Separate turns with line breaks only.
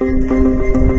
Música